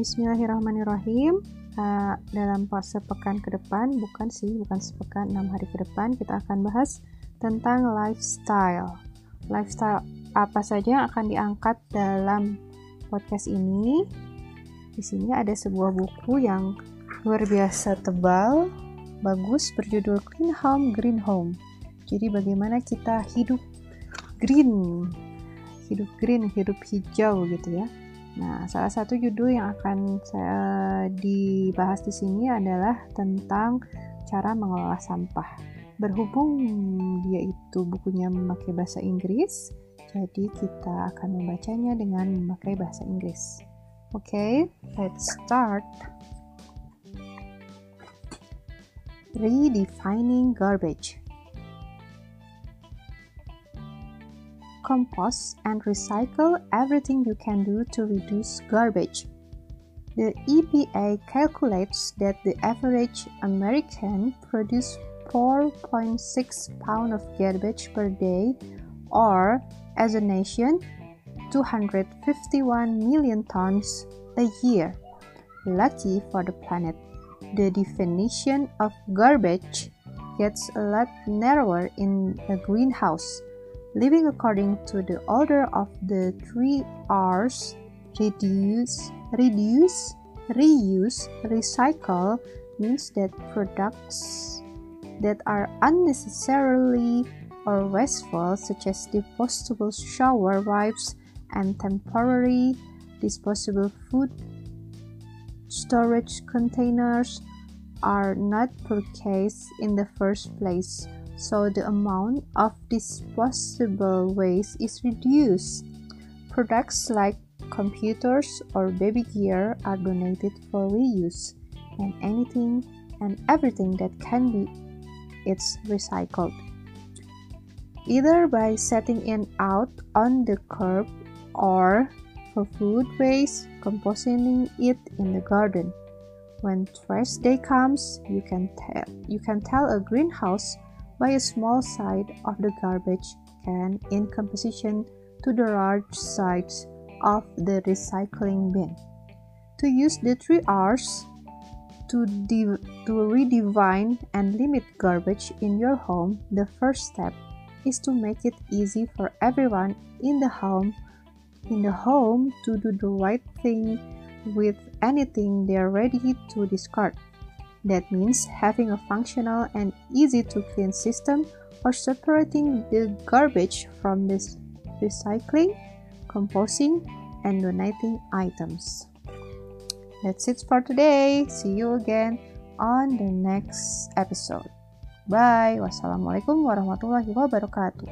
Bismillahirrahmanirrahim. Uh, dalam sepekan ke depan, bukan sih, bukan sepekan, enam hari ke depan, kita akan bahas tentang lifestyle. Lifestyle apa saja yang akan diangkat dalam podcast ini? Di sini ada sebuah buku yang luar biasa tebal, bagus, berjudul Clean Home, Green Home. Jadi bagaimana kita hidup green, hidup green, hidup hijau gitu ya Nah, salah satu judul yang akan saya dibahas di sini adalah tentang cara mengelola sampah. Berhubung dia itu bukunya memakai bahasa Inggris, jadi kita akan membacanya dengan memakai bahasa Inggris. Oke, okay, let's start. Redefining garbage. Compost, and recycle everything you can do to reduce garbage. The EPA calculates that the average American produces 4.6 pounds of garbage per day, or as a nation, 251 million tons a year. Lucky for the planet, the definition of garbage gets a lot narrower in a greenhouse living according to the order of the three R's reduce, reduce, reuse, recycle means that products that are unnecessarily or wasteful, such as disposable shower wipes and temporary disposable food storage containers, are not purchased in the first place so the amount of disposable waste is reduced. Products like computers or baby gear are donated for reuse, and anything and everything that can be it's recycled. Either by setting it out on the curb or for food waste, composting it in the garden. When trash day comes, you can tell you can tell a greenhouse by a small side of the garbage can in composition to the large size of the recycling bin. To use the three R's to, de- to redefine and limit garbage in your home, the first step is to make it easy for everyone in the home in the home to do the right thing with anything they are ready to discard. That means having a functional and easy to clean system or separating the garbage from this recycling, composting, and donating items. That's it for today. See you again on the next episode. Bye. Wassalamualaikum warahmatullahi wabarakatuh.